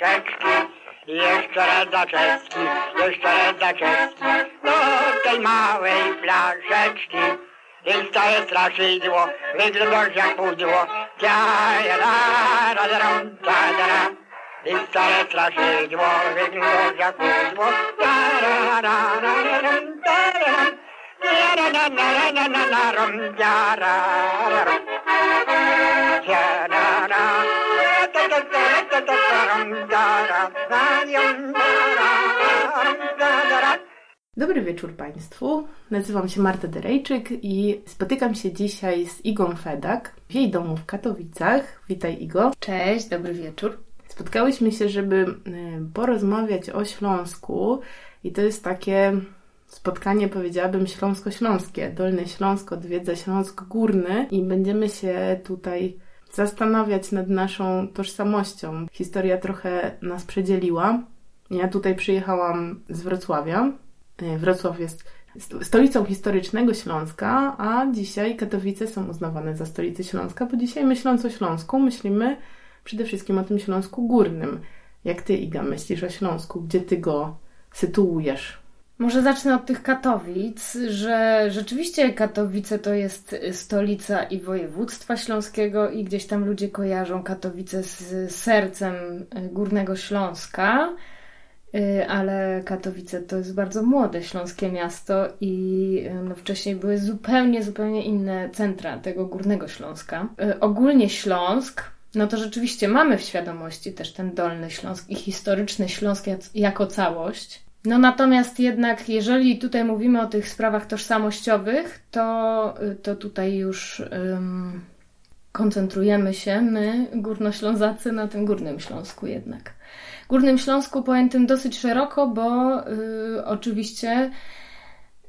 blaszeczki. Jeszcze raz Zaczewski, jeszcze raz Zaczewski, do tej małej blaszeczki. I stare straszydło, wyglądasz jak pudło, Tia-ja-ra-ra-ra-ram, tia-ra-ra. I stare straszydło, wyglądasz jak pudło, Tia-ra-ra-ra-ra-ram, tia-ra-ram. Tia-ra-ra-ra-ra-ra-ram, tia-ra-ra-ram. Tia-ra-ra. Ta-ta-ta-ta-ta-ta-ram, tia-ra-ra-ram, tia-ra-ra-ram. Dobry wieczór Państwu. Nazywam się Marta Derejczyk i spotykam się dzisiaj z Igą Fedak w jej domu w Katowicach. Witaj Igo. Cześć, dobry wieczór. Spotkałyśmy się, żeby y, porozmawiać o Śląsku i to jest takie spotkanie, powiedziałabym, śląsko-śląskie. Dolny Śląsk odwiedza Śląsk Górny i będziemy się tutaj zastanawiać nad naszą tożsamością. Historia trochę nas przedzieliła. Ja tutaj przyjechałam z Wrocławia. Y, Wrocław jest sto- stolicą historycznego Śląska, a dzisiaj Katowice są uznawane za stolicę Śląska, bo dzisiaj myśląc o Śląsku, myślimy przede wszystkim o tym Śląsku Górnym. Jak ty, Iga, myślisz o Śląsku? Gdzie ty go sytuujesz? Może zacznę od tych Katowic, że rzeczywiście Katowice to jest stolica i województwa śląskiego i gdzieś tam ludzie kojarzą Katowice z sercem Górnego Śląska, Y, ale Katowice to jest bardzo młode śląskie miasto i y, no, wcześniej były zupełnie, zupełnie inne centra tego Górnego Śląska. Y, Ogólnie Śląsk, no to rzeczywiście mamy w świadomości też ten Dolny Śląsk i historyczny Śląsk jak- jako całość. No natomiast jednak, jeżeli tutaj mówimy o tych sprawach tożsamościowych, to, to tutaj już ym, koncentrujemy się my, Górnoślązacy, na tym Górnym Śląsku jednak. Górnym Śląsku pojętym dosyć szeroko, bo y, oczywiście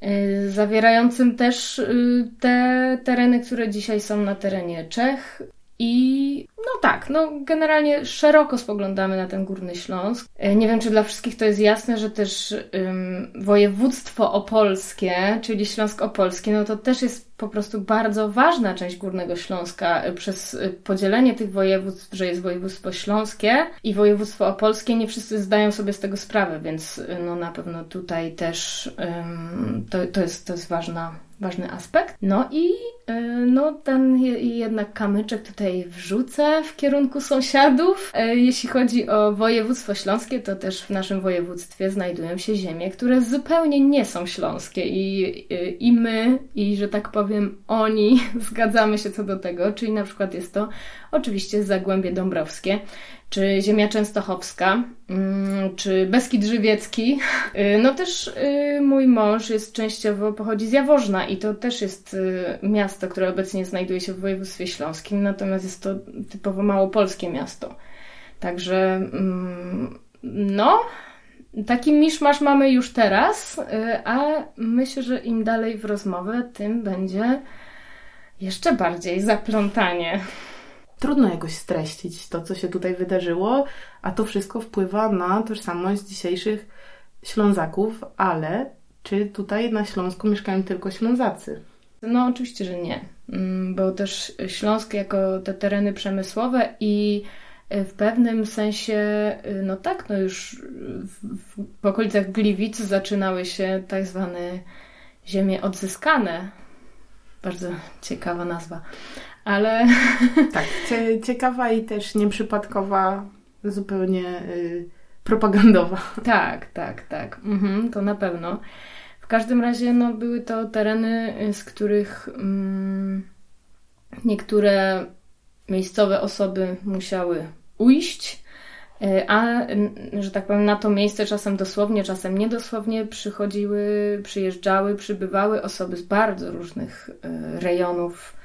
y, zawierającym też y, te tereny, które dzisiaj są na terenie Czech. I no tak, no generalnie szeroko spoglądamy na ten Górny Śląsk. E, Nie wiem, czy dla wszystkich to jest jasne, że też ym, województwo opolskie, czyli Śląsk Opolski, no to też jest po prostu bardzo ważna część Górnego Śląska y, przez y, podzielenie tych województw, że jest województwo śląskie i województwo opolskie. Nie wszyscy zdają sobie z tego sprawę, więc no na pewno tutaj też ym, to, to, jest, to jest ważna, ważny aspekt. No i y, no ten je, jednak kamyczek tutaj wrzucę w kierunku sąsiadów. Y, Jeśli chodzi o województwo śląskie, to też w naszym województwie znajdują się ziemie, które zupełnie nie są śląskie i, y, i my, i że tak powiem oni zgadzamy się co do tego, czyli na przykład jest to oczywiście Zagłębie Dąbrowskie, czy ziemia częstochowska, mm, czy Beskid Żywiecki. No też mój mąż jest częściowo, pochodzi z Jaworzna i to też jest y, miasto, które obecnie znajduje się w województwie śląskim, natomiast jest to typowo małopolskie miasto. Także mm, no, taki miszmasz mamy już teraz, y, a myślę, że im dalej w rozmowę, tym będzie jeszcze bardziej zaplątanie. Trudno jakoś streścić to, co się tutaj wydarzyło, a to wszystko wpływa na tożsamość dzisiejszych Ślązaków, ale czy tutaj na Śląsku mieszkają tylko Ślązacy? No oczywiście, że nie, Mm, bo też Śląsk jako te tereny przemysłowe i y, w pewnym sensie, y, no tak, no już w, w, okolicach Gliwic zaczynały się tak zwane ziemie odzyskane. Bardzo ciekawa nazwa. Ale Tak, cie, ciekawa i też nieprzypadkowa, zupełnie y, propagandowa. Tak, tak, tak. Mhm, to na pewno. W każdym razie no, były to tereny, y, z których mm, niektóre miejscowe osoby musiały ujść, y, a że tak powiem, na to miejsce czasem dosłownie, czasem niedosłownie przychodziły, przyjeżdżały, przybywały osoby z bardzo różnych y, rejonów.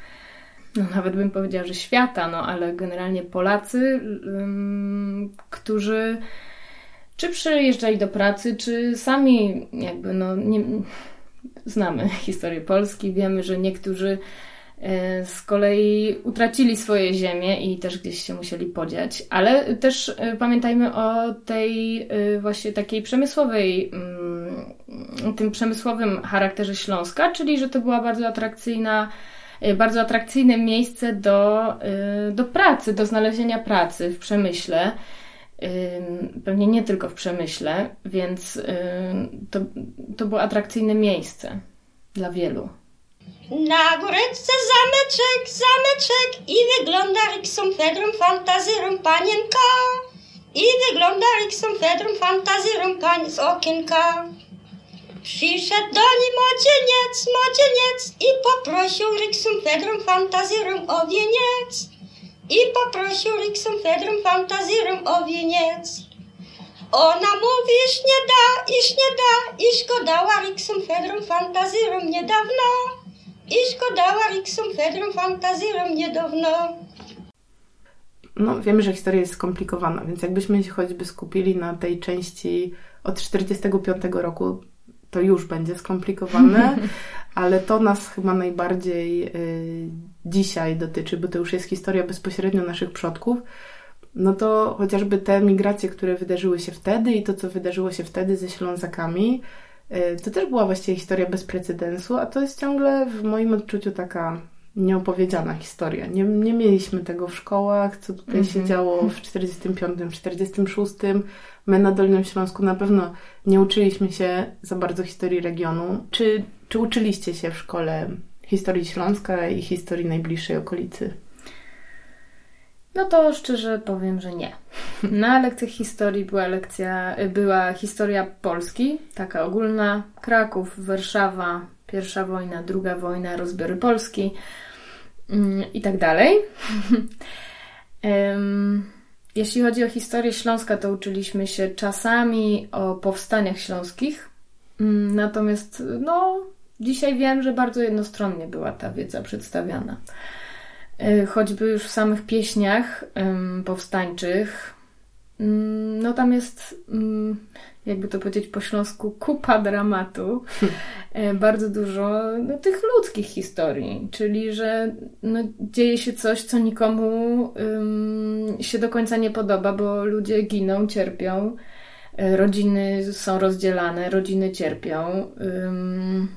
No, nawet bym powiedziała, że świata, no ale generalnie Polacy, ym, którzy czy przyjeżdżali do pracy, czy sami jakby no nie, znamy historię Polski, wiemy, że niektórzy e, z kolei utracili swoje ziemie i też gdzieś się musieli podziać, ale też e, pamiętajmy o tej e, właśnie takiej przemysłowej, mm, tym przemysłowym charakterze Śląska, czyli że to była bardzo atrakcyjna bardzo atrakcyjne miejsce do, do pracy, do znalezienia pracy w przemyśle. Pewnie nie tylko w przemyśle, więc to, to było atrakcyjne miejsce dla wielu. Na góreczce zameczek, zameczek i wygląda Riksum Fedrum Fantazyrum panienka. I wygląda Riksum Fedrum Fantazyrum pani z okienka. Przyszedł do niej młodzieniec, młodzieniec i poprosił Riksum Fedrum Fantazyrum o wieniec. I poprosił Riksum Fedrum Fantazyrum o wieniec. Ona mówi, iż nie da, iż nie da, iż go dała Riksum Fedrum Fantazyrum niedawno. Iż go dała Riksum Fedrum Fantazyrum niedawno. No, wiemy, że historia jest skomplikowana, więc jakbyśmy się choćby skupili na tej części od 45 roku, to już będzie skomplikowane, ale to nas chyba najbardziej y, dzisiaj dotyczy, bo to już jest historia bezpośrednio naszych przodków. No to chociażby te migracje, które wydarzyły się wtedy i to, co wydarzyło się wtedy ze Ślązakami, y, to też była właściwie historia bez precedensu, a to jest ciągle w moim odczuciu taka nieopowiedziana historia. Nie, nie mieliśmy tego w szkołach, co tutaj mm -hmm. się mhm. działo w 45, 46. My na Dolnym Śląsku na pewno nie uczyliśmy się za bardzo historii regionu. Czy, czy uczyliście się w szkole historii Śląska i historii najbliższej okolicy? No to szczerze powiem, że nie. Na lekcjach historii była lekcja, była historia Polski, taka ogólna, Kraków, Warszawa, pierwsza wojna, druga wojna, rozbiory Polski mm, i tak dalej. Jeśli chodzi o historię Śląska, to uczyliśmy się czasami o powstaniach śląskich, mm, natomiast no, dzisiaj wiem, że bardzo jednostronnie była ta wiedza przedstawiana. E, choćby już w samych pieśniach powstańczych, mm, no tam jest, mm, jakby to powiedzieć po śląsku, kupa dramatu, e, bardzo dużo no, tych ludzkich historii, czyli że no, dzieje się coś, co nikomu um, się do końca nie podoba, bo ludzie giną, cierpią, e, rodziny są rozdzielane, rodziny cierpią. Um,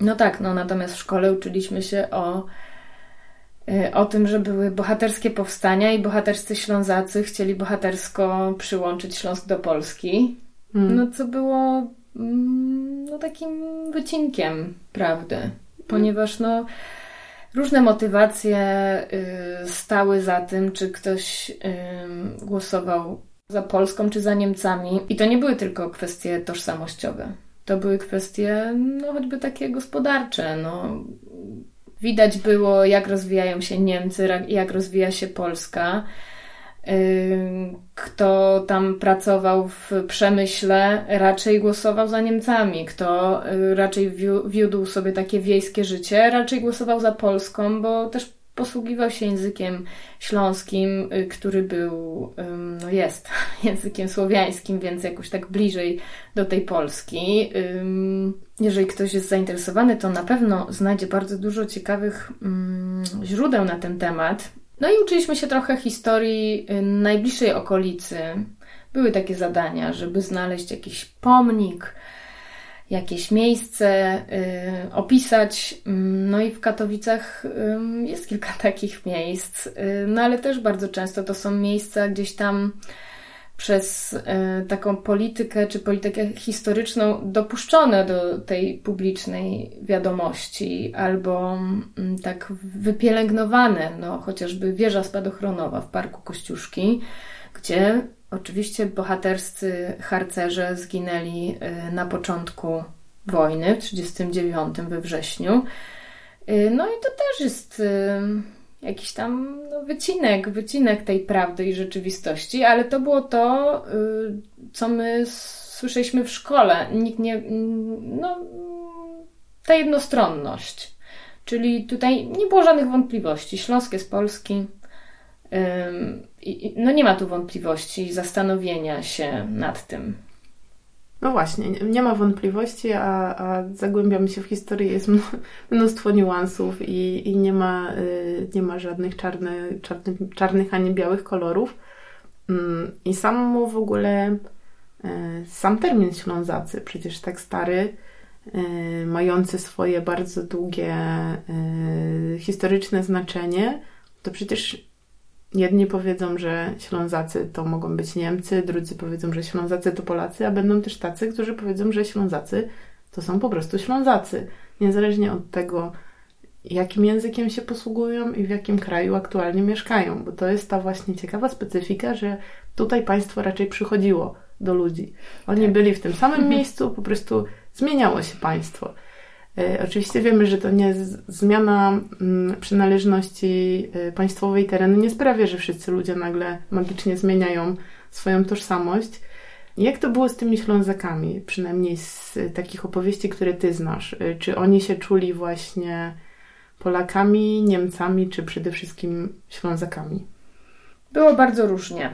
no tak, no natomiast w szkole uczyliśmy się o e, o tym, że były bohaterskie powstania i bohaterscy Ślązacy chcieli bohatersko przyłączyć Śląsk do Polski. Hmm. No co było mm, no, takim wycinkiem prawdy, ponieważ no różne motywacje y, stały za tym, czy ktoś y, głosował za Polską, czy za Niemcami. I to nie były tylko kwestie tożsamościowe. To były kwestie, no choćby takie gospodarcze. No. Widać było, jak rozwijają się Niemcy, jak rozwija się Polska. Kto tam pracował w przemyśle, raczej głosował za Niemcami. Kto y, raczej wiódł sobie takie wiejskie życie, raczej głosował za Polską, bo też posługiwał się językiem śląskim, y, który był, no jest językiem słowiańskim, więc jakoś tak bliżej do tej Polski. Jeżeli ktoś jest zainteresowany, to na pewno znajdzie bardzo dużo ciekawych źródeł na ten temat. No i uczyliśmy się trochę historii y, najbliższej okolicy. Były takie zadania, żeby znaleźć jakiś pomnik, jakieś miejsce y, opisać. Mm, no i w Katowicach y, jest kilka takich miejsc, y, no ale też bardzo często to są miejsca gdzieś tam przez y, taką politykę czy politykę historyczną dopuszczone do tej publicznej wiadomości albo mm, tak wypielęgnowane, no chociażby wieża spadochronowa w Parku Kościuszki, gdzie Oczywiście bohaterscy harcerze zginęli y, na początku wojny w 1939 we wrześniu. Y, no i to też jest y, jakiś tam no, wycinek, wycinek tej prawdy i rzeczywistości, ale to było to, co my słyszeliśmy w szkole. Nikt nie. No, ta jednostronność. Czyli tutaj nie było żadnych wątpliwości. Śląsk jest polski, no nie ma tu wątpliwości, zastanowienia się nad tym. No właśnie, nie ma wątpliwości, a, a zagłębiamy się w historię, jest mnóstwo niuansów i, i nie, ma, y, nie ma żadnych czarny, czarny, czarnych ani białych kolorów. Mm, I sam w ogóle, y, sam termin Ślązacy, przecież tak stary, y, mające swoje bardzo długie historyczne znaczenie, to przecież jedni powiedzą, że Ślązacy to mogą być Niemcy, drudzy powiedzą, że Ślązacy to Polacy, a będą też tacy, którzy powiedzą, że Ślązacy to są po prostu Ślązacy. Niezależnie od tego, jakim językiem się posługują i w jakim kraju aktualnie mieszkają, bo to jest ta właśnie ciekawa specyfika, że tutaj państwo raczej przychodziło do ludzi. Oni tak. byli w tym samym miejscu, po prostu zmieniało się państwo. E, oczywiście wiemy, że to nie zmiana mm, przynależności e, państwowej terenu nie sprawia, że wszyscy ludzie nagle magicznie zmieniają swoją tożsamość. Jak to było z tymi Ślązakami, przynajmniej z takich opowieści, które ty znasz? E, czy oni się czuli właśnie Polakami, Niemcami, czy przede wszystkim Ślązakami? Było bardzo różnie.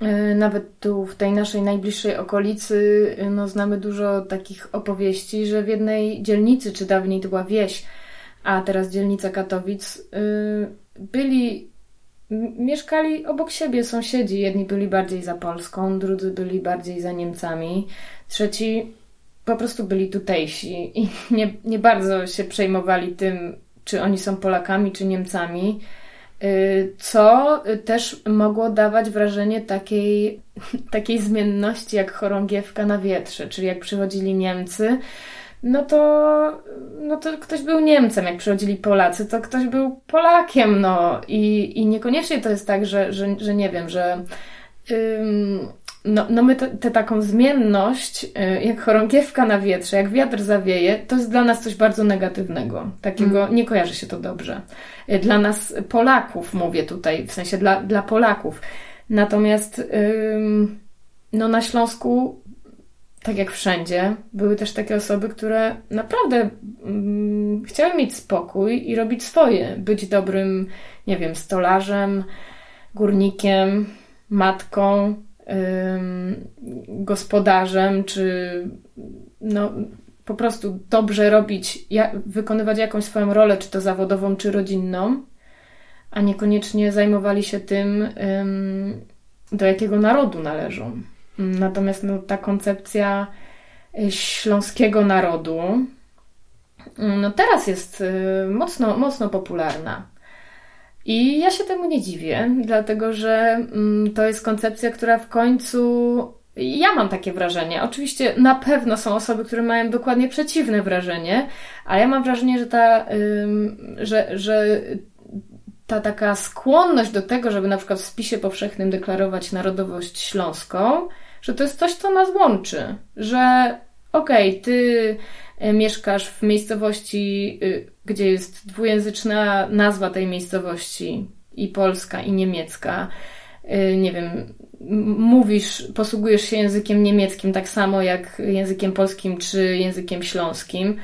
E, nawet tu w tej naszej najbliższej okolicy e, no, znamy dużo takich opowieści, że w jednej dzielnicy, czy dawniej to była wieś, a teraz dzielnica Katowic, e, byli, mieszkali obok siebie sąsiedzi. Jedni byli bardziej za Polską, drudzy byli bardziej za Niemcami, trzeci po prostu byli tutejsi i nie, nie bardzo się przejmowali tym, czy oni są Polakami, czy Niemcami. Y, co też mogło dawać wrażenie takiej, takiej zmienności jak chorągiewka na wietrze, czyli jak przychodzili Niemcy, no to, no to ktoś był Niemcem, jak przychodzili Polacy, to ktoś był Polakiem, no. I, i niekoniecznie to jest tak, że, że, że nie wiem, że ym, no, no my tę taką zmienność, y, jak chorągiewka na wietrze, jak wiatr zawieje, to jest dla nas coś bardzo negatywnego. Takiego, mm. nie kojarzy się to dobrze. Y, dla nas Polaków, mówię tutaj, w sensie dla, dla Polaków. Natomiast no na Śląsku, tak jak wszędzie, były też takie osoby, które naprawdę chciały mieć spokój i robić swoje. Być dobrym, nie wiem, stolarzem, górnikiem, matką, gospodarzem, czy no, po prostu dobrze robić, wykonywać jakąś swoją rolę, czy to zawodową, czy rodzinną, a niekoniecznie zajmowali się tym, do jakiego narodu należą. Natomiast no, ta koncepcja y, śląskiego narodu no, teraz jest y, mocno, mocno popularna. I ja się temu nie dziwię, dlatego że mm, to jest koncepcja, która w końcu. Ja mam takie wrażenie. Oczywiście na pewno są osoby, które mają dokładnie przeciwne wrażenie, ale ja mam wrażenie, że ta, że, że ta taka skłonność do tego, żeby na przykład w spisie powszechnym deklarować narodowość śląską, że to jest coś, co nas łączy. Że okej, okay, ty E, mieszkasz w miejscowości, y, gdzie jest dwujęzyczna nazwa tej miejscowości i polska, i niemiecka, y, nie wiem, mówisz, posługujesz się językiem niemieckim tak samo jak językiem polskim czy językiem śląskim.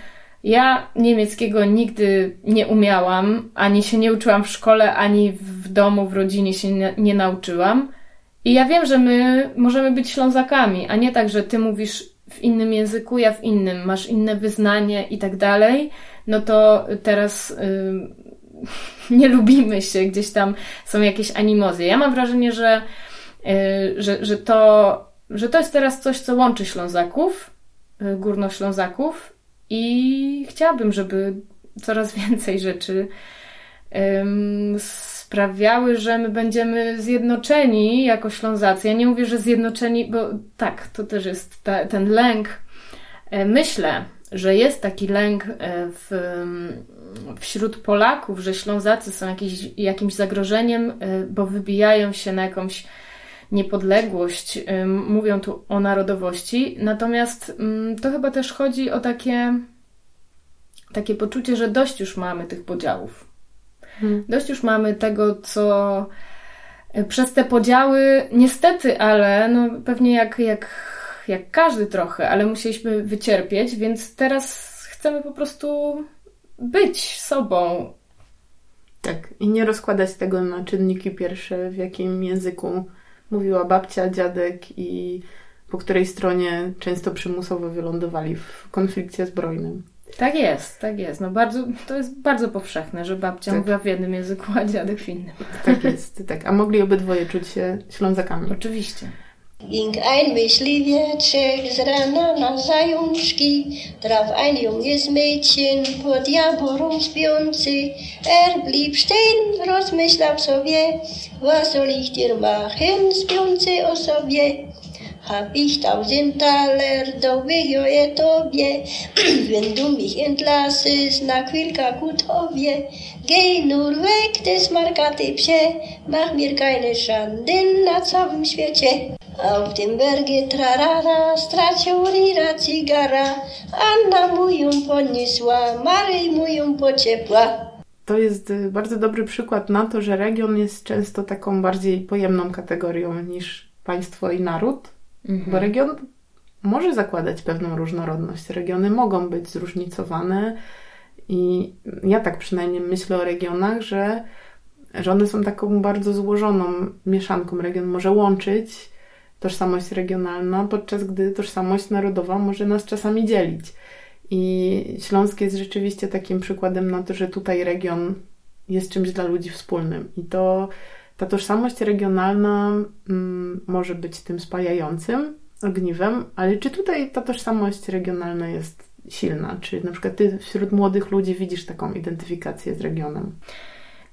Ja niemieckiego nigdy nie umiałam, ani się nie uczyłam w szkole, ani w domu, w rodzinie się nie, nie nauczyłam. I ja wiem, że my możemy być Ślązakami, a nie tak, że ty mówisz w innym języku, ja w innym, masz inne wyznanie i tak dalej, no to teraz yy, nie lubimy się, gdzieś tam są jakieś animozje. Ja mam wrażenie, że, yy, że, że, to, że to jest teraz coś, co łączy Ślązaków, yy, górnoślązaków i chciałabym, żeby coraz więcej rzeczy sprawiały, że my będziemy zjednoczeni jako Ślązacy. Ja nie mówię, że zjednoczeni, bo tak, to też jest ta, ten lęk. E, myślę, że jest taki lęk e, w, wśród Polaków, że Ślązacy są jakiś, jakimś zagrożeniem, e, bo wybijają się na jakąś niepodległość, mówią tu o narodowości, natomiast mm, to chyba też chodzi o takie, takie poczucie, że dość już mamy tych podziałów Hmm. Dość już mamy tego, co e, przez te podziały, niestety, ale no pewnie jak, jak, jak każdy trochę, ale musieliśmy wycierpieć, więc teraz chcemy po prostu być sobą. Tak, i nie rozkładać tego na czynniki pierwsze, w jakim języku mówiła babcia, dziadek i po której stronie często przymusowo wylądowali w konflikcie zbrojnym. Tak jest, tak jest. No bardzo, to jest bardzo powszechne, że babcia tak. mówiła w jednym języku, a dziadek w innym. Tak jest, tak. A mogli obydwoje czuć się Ślązakami. Oczywiście. Ging ein myśliwieczek z rana na zajączki, traf ein junges Mädchen pod jaborą śpiący. Er blieb stehen, rozmyślał sobie, was soll ich dir machen, śpiący o sobie. Hab ich tausend Taler, doch wyjoję tobie, wenn mich entlassest na chwilkę ku tobie. Geh nur weg, des markaty psie, mach mir keine Schanden na całym świecie. Auf dem Berge trarara, stracił rira cigara, Anna mu ją poniosła, Maryj mu ją pociepła. To jest y, bardzo dobry przykład na to, że region jest często taką bardziej pojemną kategorią niż państwo i naród, bo region może zakładać pewną różnorodność. Regiony mogą być zróżnicowane i ja tak przynajmniej myślę o regionach, że, że one są taką bardzo złożoną mieszanką. Region może łączyć tożsamość regionalna, podczas gdy tożsamość narodowa może nas czasami dzielić. I Śląsk jest rzeczywiście takim przykładem na to, że tutaj region jest czymś dla ludzi wspólnym. I to ta tożsamość regionalna mm, może być tym spajającym ogniwem, ale czy tutaj ta tożsamość regionalna jest silna? Czy na przykład ty wśród młodych ludzi widzisz taką identyfikację z regionem?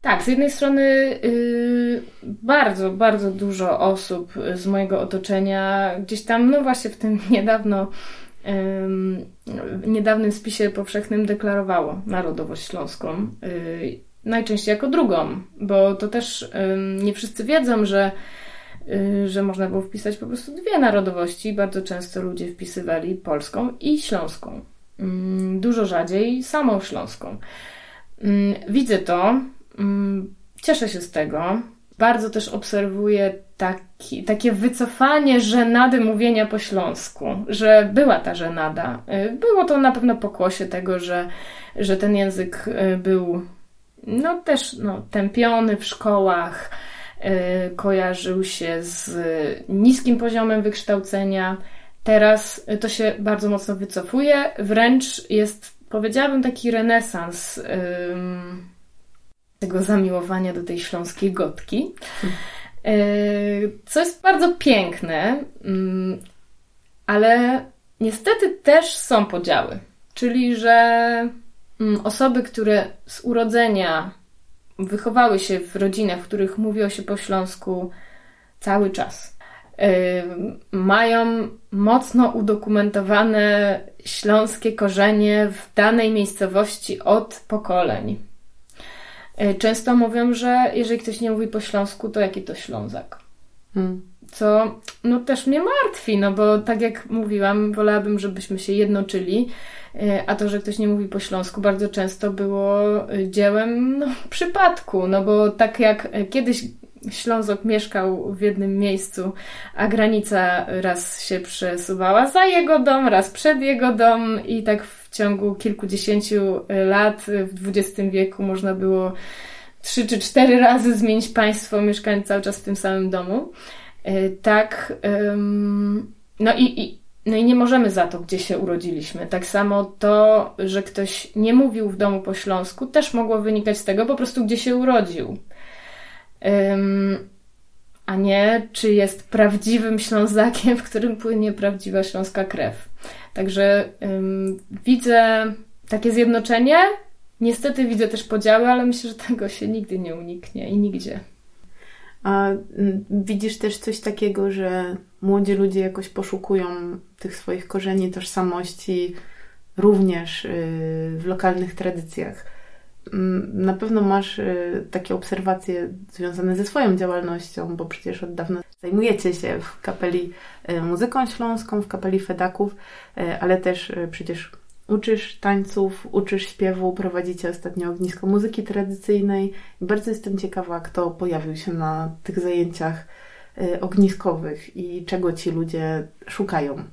Tak, z jednej strony yy, bardzo, bardzo dużo osób z mojego otoczenia gdzieś tam, no właśnie w tym niedawno yy, niedawnym spisie powszechnym deklarowało narodowość śląską. Yy, najczęściej jako drugą, bo to też nie wszyscy wiedzą, że, y, że można było wpisać po prostu dwie narodowości. Bardzo często ludzie wpisywali polską i śląską. Dużo rzadziej samą śląską. Widzę to, cieszę się z tego. Bardzo też obserwuję taki, takie wycofanie żenady mówienia po śląsku, że była ta żenada. Y, było to na pewno pokłosie tego, że, że ten język y, był no też no, tępiony w szkołach, yy, kojarzył się z niskim poziomem wykształcenia. Teraz to się bardzo mocno wycofuje, wręcz jest, powiedziałabym, taki renesans tego zamiłowania do tej śląskiej gotki. Yy, co jest bardzo piękne, ale niestety też są podziały. Czyli, że osoby, które z urodzenia wychowały się w rodzinach, w których mówiło się po śląsku cały czas, mają mocno udokumentowane śląskie korzenie w danej miejscowości od pokoleń. Y, często mówią, że jeżeli ktoś nie mówi po śląsku, to jaki to Ślązak. Hmm. Co no, też mnie martwi, no bo tak jak mówiłam, wolałabym, żebyśmy się jednoczyli E, a to, że ktoś nie mówi po śląsku, bardzo często było e, dziełem no, przypadku, no bo tak jak e, kiedyś Ślązok mieszkał w jednym miejscu, a granica raz się przesuwała za jego dom, raz przed jego dom i tak w ciągu kilkudziesięciu lat w XX wieku można było trzy czy cztery razy zmienić państwo, mieszkając cały czas w tym samym domu. Tak, no i, i no i nie możemy za to, gdzie się urodziliśmy. Tak samo to, że ktoś nie mówił w domu po śląsku, też mogło wynikać z tego po prostu, gdzie się urodził. A nie, czy jest prawdziwym Ślązakiem, w którym płynie prawdziwa śląska krew. Także widzę takie zjednoczenie. Niestety widzę też podziały, ale myślę, że tego się nigdy nie uniknie i nigdzie. A widzisz też coś takiego, że młodzi ludzie jakoś poszukują tych swoich korzeni, tożsamości również y, w lokalnych tradycjach. Na pewno masz y, takie obserwacje związane ze swoją działalnością, bo przecież od dawna zajmujecie się w kapeli y, muzyką śląską, w kapeli Fedaków, ale też przecież uczysz tańców, uczysz śpiewu, prowadzicie ostatnio ognisko muzyki tradycyjnej bardzo jestem ciekawa, kto pojawił się na tych zajęciach y, ogniskowych i czego ci ludzie szukają.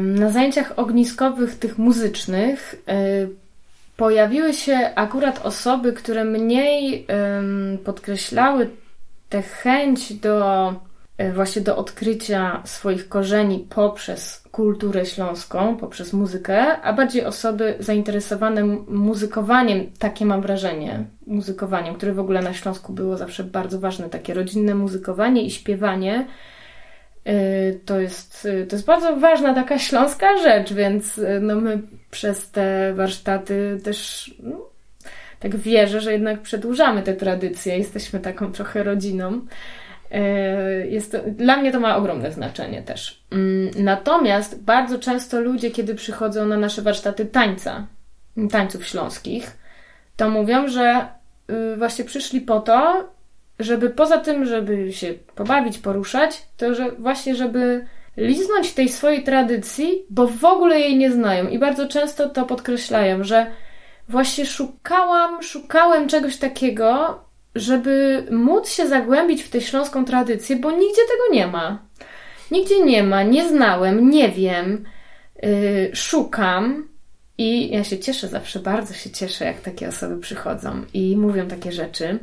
Na zajęciach ogniskowych, tych muzycznych, y, pojawiły się akurat osoby, które mniej podkreślały tę chęć do właśnie do odkrycia swoich korzeni poprzez kulturę śląską poprzez muzykę, a bardziej osoby zainteresowane muzykowaniem, takie mam wrażenie, muzykowaniem, które w ogóle na Śląsku było zawsze bardzo ważne, takie rodzinne muzykowanie i śpiewanie, Y, to jest, y, to jest bardzo ważna taka śląska rzecz, więc no my przez te warsztaty też no, tak wierzę, że jednak przedłużamy te tradycje. Jesteśmy taką trochę rodziną. Jest to, dla mnie to ma ogromne znaczenie też. Mm, natomiast bardzo często ludzie, kiedy przychodzą na nasze warsztaty tańca, tańców śląskich, to mówią, że właśnie przyszli po to, żeby poza tym, żeby się pobawić, poruszać, to że właśnie, żeby liznąć tej swojej tradycji, bo w ogóle jej nie znają i bardzo często to podkreślają, że właśnie szukałam, szukałem czegoś takiego, żeby móc się zagłębić w tę śląską tradycję, bo nigdzie tego nie ma. Nigdzie nie ma, nie znałem, nie wiem, yy, szukam i ja się cieszę zawsze, bardzo się cieszę, jak takie osoby przychodzą i mówią takie rzeczy.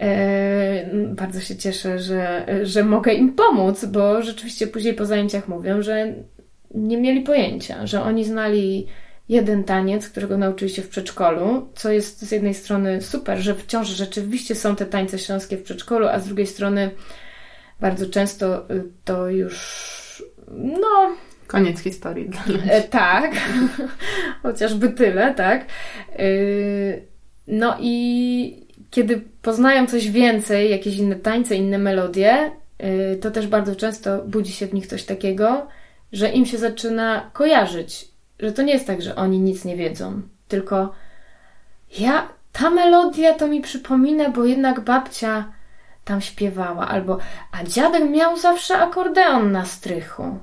E, bardzo się cieszę, że, że mogę im pomóc, bo rzeczywiście później po zajęciach mówią, że nie mieli pojęcia, że oni znali jeden taniec, którego nauczyli się w przedszkolu, co jest z jednej strony super, że wciąż rzeczywiście są te tańce śląskie w przedszkolu, a z drugiej strony bardzo często y, to już no Koniec historii. E, tak, chociażby tyle, tak. E, no i kiedy poznają coś więcej, jakieś inne tańce, inne melodie, y, to też bardzo często budzi się w nich coś takiego, że im się zaczyna kojarzyć, że to nie jest tak, że oni nic nie wiedzą, tylko ja, ta melodia to mi przypomina, bo jednak babcia tam śpiewała, albo a dziadek miał zawsze akordeon na strychu.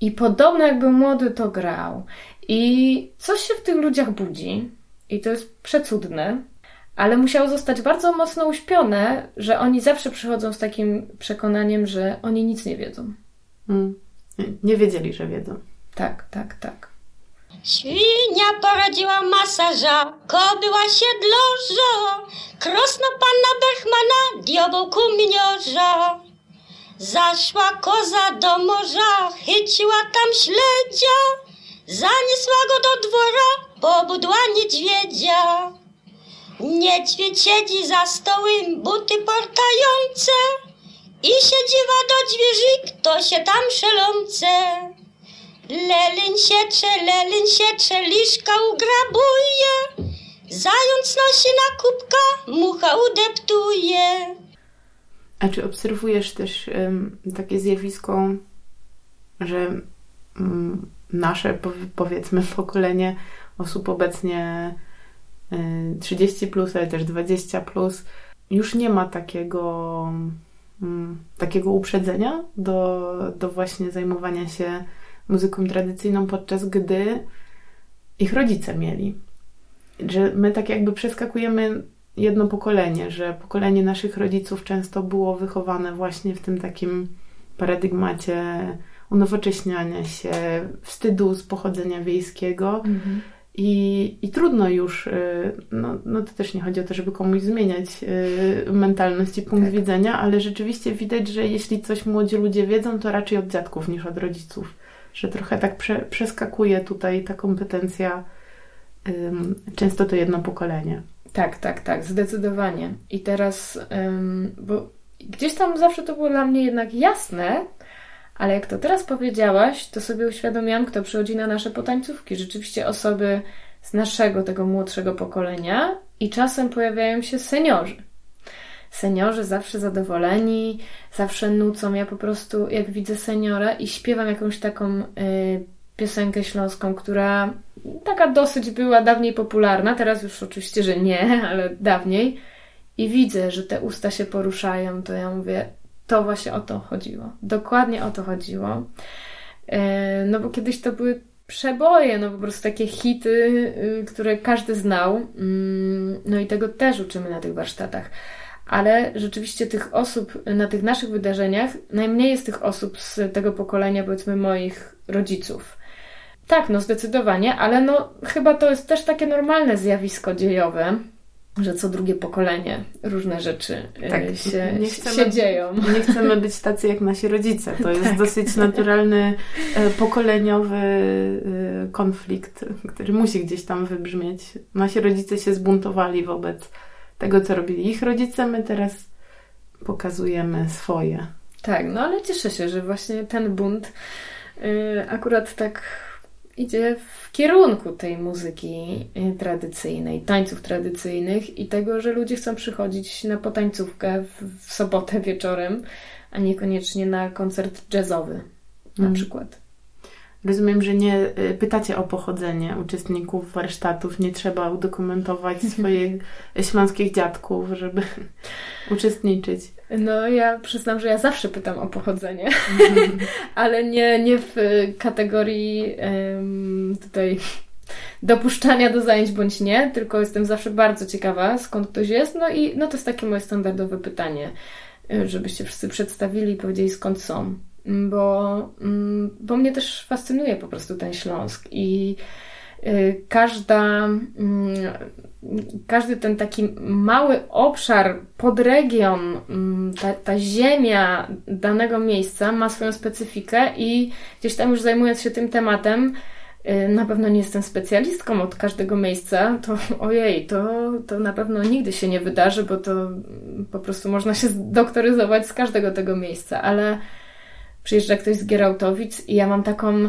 I podobno jak był młody, to grał. I coś się w tych ludziach budzi. I to jest przecudne ale musiało zostać bardzo mocno uśpione, że oni zawsze przychodzą z takim przekonaniem, że oni nic nie wiedzą. Mm. Nie wiedzieli, że wiedzą. Tak, tak, tak. Świnia poradziła masaża, kobyła siedloża, krosno pana Berchmana, diabeł kuminiorza. Zaszła koza do morza, chyciła tam śledzia, zaniesła go do dwora, pobudła niedźwiedzia. Niedźwiedź siedzi za stołem, buty portające i siedziwa do drzwi, kto się tam szelące. Lelyn siecze, lelyn siecze, liszka ugrabuje, zając nosi na kubka, mucha udeptuje. A czy obserwujesz też um, takie zjawisko, że um, nasze, powiedzmy, pokolenie osób obecnie 30 plus, ale też 20 plus, już nie ma takiego, mm, takiego uprzedzenia do, do właśnie zajmowania się muzyką tradycyjną, podczas gdy ich rodzice mieli. Że my tak jakby przeskakujemy jedno pokolenie, że pokolenie naszych rodziców często było wychowane właśnie w tym takim paradygmacie unowocześniania się, wstydu z pochodzenia wiejskiego. Mhm. I, I trudno już, y, no, no to też nie chodzi o to, żeby komuś zmieniać y, mentalność i punkt tak. widzenia, ale rzeczywiście widać, że jeśli coś młodzi ludzie wiedzą, to raczej od dziadków niż od rodziców. Że trochę tak prze, przeskakuje tutaj ta kompetencja, często to jedno pokolenie. Tak, tak, tak, zdecydowanie. I teraz, bo gdzieś tam zawsze to było dla mnie jednak jasne, ale jak to teraz powiedziałaś, to sobie uświadomiłam, kto przychodzi na nasze potańcówki. Rzeczywiście osoby z naszego, tego młodszego pokolenia i czasem pojawiają się seniorzy. Seniorzy zawsze zadowoleni, zawsze nucą. Ja po prostu, jak widzę seniora i śpiewam jakąś taką y, piosenkę śląską, która taka dosyć była dawniej popularna, teraz już oczywiście, że nie, ale dawniej. I widzę, że te usta się poruszają, to ja mówię, to właśnie o to chodziło. Dokładnie o to chodziło. E, no bo kiedyś to były przeboje, no po prostu takie hity, y, które każdy znał. Mm, no i tego też uczymy na tych warsztatach. Ale rzeczywiście tych osób na tych naszych wydarzeniach, najmniej jest tych osób z tego pokolenia, powiedzmy, moich rodziców. Tak, no zdecydowanie, ale no chyba to jest też takie normalne zjawisko dziejowe, że co drugie pokolenie różne rzeczy e, tak, się, nie chcemy, się dzieją. Nie chcemy być tacy jak nasi rodzice. To jest tak. dosyć naturalny e, pokoleniowy e, konflikt, który musi gdzieś tam wybrzmieć. Nasi rodzice się zbuntowali wobec tego, co robili ich rodzice. My teraz pokazujemy swoje. Tak, no ale cieszę się, że właśnie ten bunt y, akurat tak idzie w kierunku tej muzyki y, tradycyjnej, tańców tradycyjnych i tego, że ludzie chcą przychodzić na potańcówkę w, w sobotę wieczorem, a niekoniecznie na koncert jazzowy na Mm. przykład. Rozumiem, że nie y, pytacie o pochodzenie uczestników warsztatów, nie trzeba udokumentować swoich śląskich dziadków, żeby uczestniczyć. No ja przyznam, że ja zawsze pytam o pochodzenie, ale nie, nie w kategorii em, tutaj dopuszczania do zajęć bądź nie, tylko jestem zawsze bardzo ciekawa, skąd ktoś jest. No i no to jest takie moje standardowe pytanie, y, żebyście wszyscy przedstawili i powiedzieli skąd są. Mm, Bo, mm, bo mnie też fascynuje po prostu ten Śląsk i y, każda, mm, każdy ten taki mały obszar, podregion, ta, ta ziemia danego miejsca ma swoją specyfikę i gdzieś tam już zajmując się tym tematem, y, na pewno nie jestem specjalistką od każdego miejsca, to ojej, to, to na pewno nigdy się nie wydarzy, bo to po prostu można się zdoktoryzować z każdego tego miejsca, ale przyjeżdża ktoś z Gierałtowic i ja mam taką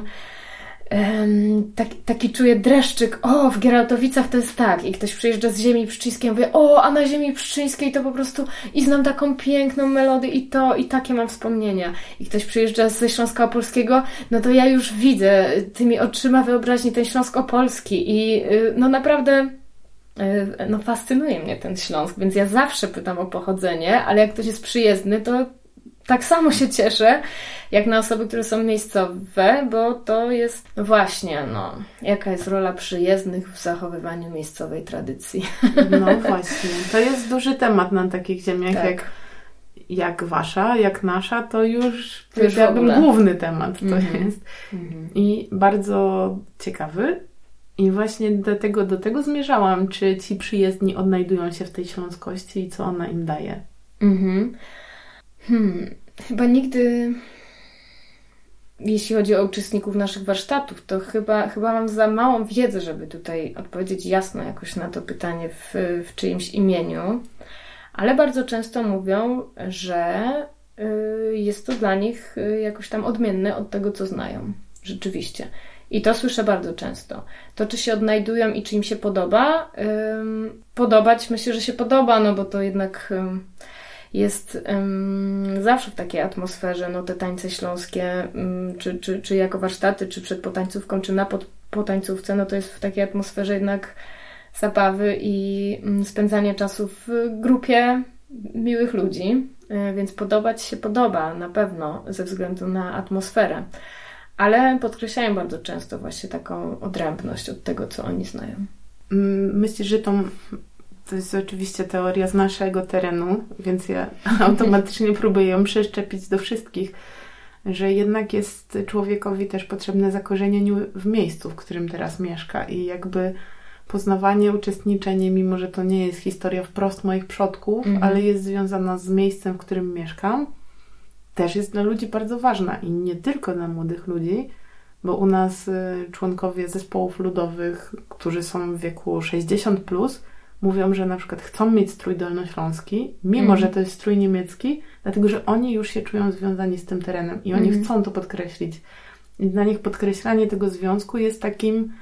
em, tak, taki czuję dreszczyk, o, w Gierałtowicach to jest tak. I ktoś przyjeżdża z ziemi pszczyńskiej, mówię, o, a na ziemi pszczyńskiej to po prostu i znam taką piękną melodię i to, i takie mam wspomnienia. I ktoś przyjeżdża ze Śląska Opolskiego, no to ja już widzę tymi oczyma wyobraźni ten Śląsk Opolski i y, no naprawdę y, no fascynuje mnie ten Śląsk, więc ja zawsze pytam o pochodzenie, ale jak ktoś jest przyjezdny, to tak samo się cieszę, jak na osoby, które są miejscowe, bo to jest właśnie, no, jaka jest rola przyjezdnych w zachowywaniu miejscowej tradycji. No właśnie, to jest duży temat na takich ziemiach Tak. jak, jak wasza, jak nasza, to już To już powiedziałabym główny temat to Mhm. jest. I bardzo ciekawy. I właśnie do tego, do tego zmierzałam, czy ci przyjezdni odnajdują się w tej śląskości i co ona im daje. Mhm. Hmm. Chyba nigdy, jeśli chodzi o uczestników naszych warsztatów, to chyba, chyba mam za małą wiedzę, żeby tutaj odpowiedzieć jasno jakoś na to pytanie w, w czyimś imieniu. Ale bardzo często mówią, że y, jest to dla nich y, jakoś tam odmienne od tego, co znają. Rzeczywiście. I to słyszę bardzo często. To, czy się odnajdują i czy im się podoba, podobać myślę, że się podoba, no bo to jednak jest ym, zawsze w takiej atmosferze, no te tańce śląskie, ym, czy, czy, czy jako warsztaty, czy przed potańcówką, czy na pod, potańcówce, no to jest w takiej atmosferze jednak zabawy i ym, spędzania czasu w grupie miłych ludzi, y, więc podobać się podoba na pewno ze względu na atmosferę. Ale podkreślają bardzo często właśnie taką odrębność od tego, co oni znają. Mm, Myślisz, że to, to jest oczywiście teoria z naszego terenu, więc ja automatycznie próbuję ją przeszczepić do wszystkich, że jednak jest człowiekowi też potrzebne zakorzenienie w miejscu, w którym teraz mieszka i jakby poznawanie, uczestniczenie, mimo że to nie jest historia wprost moich przodków, Mhm. ale jest związana z miejscem, w którym mieszkam, też jest dla ludzi bardzo ważna i nie tylko dla młodych ludzi, bo u nas y, członkowie zespołów ludowych, którzy są w wieku 60 plus, mówią, że na przykład chcą mieć strój dolnośląski, mimo Mhm. że to jest strój niemiecki, dlatego że oni już się czują związani z tym terenem i oni Mhm. chcą to podkreślić. I dla nich podkreślanie tego związku jest takim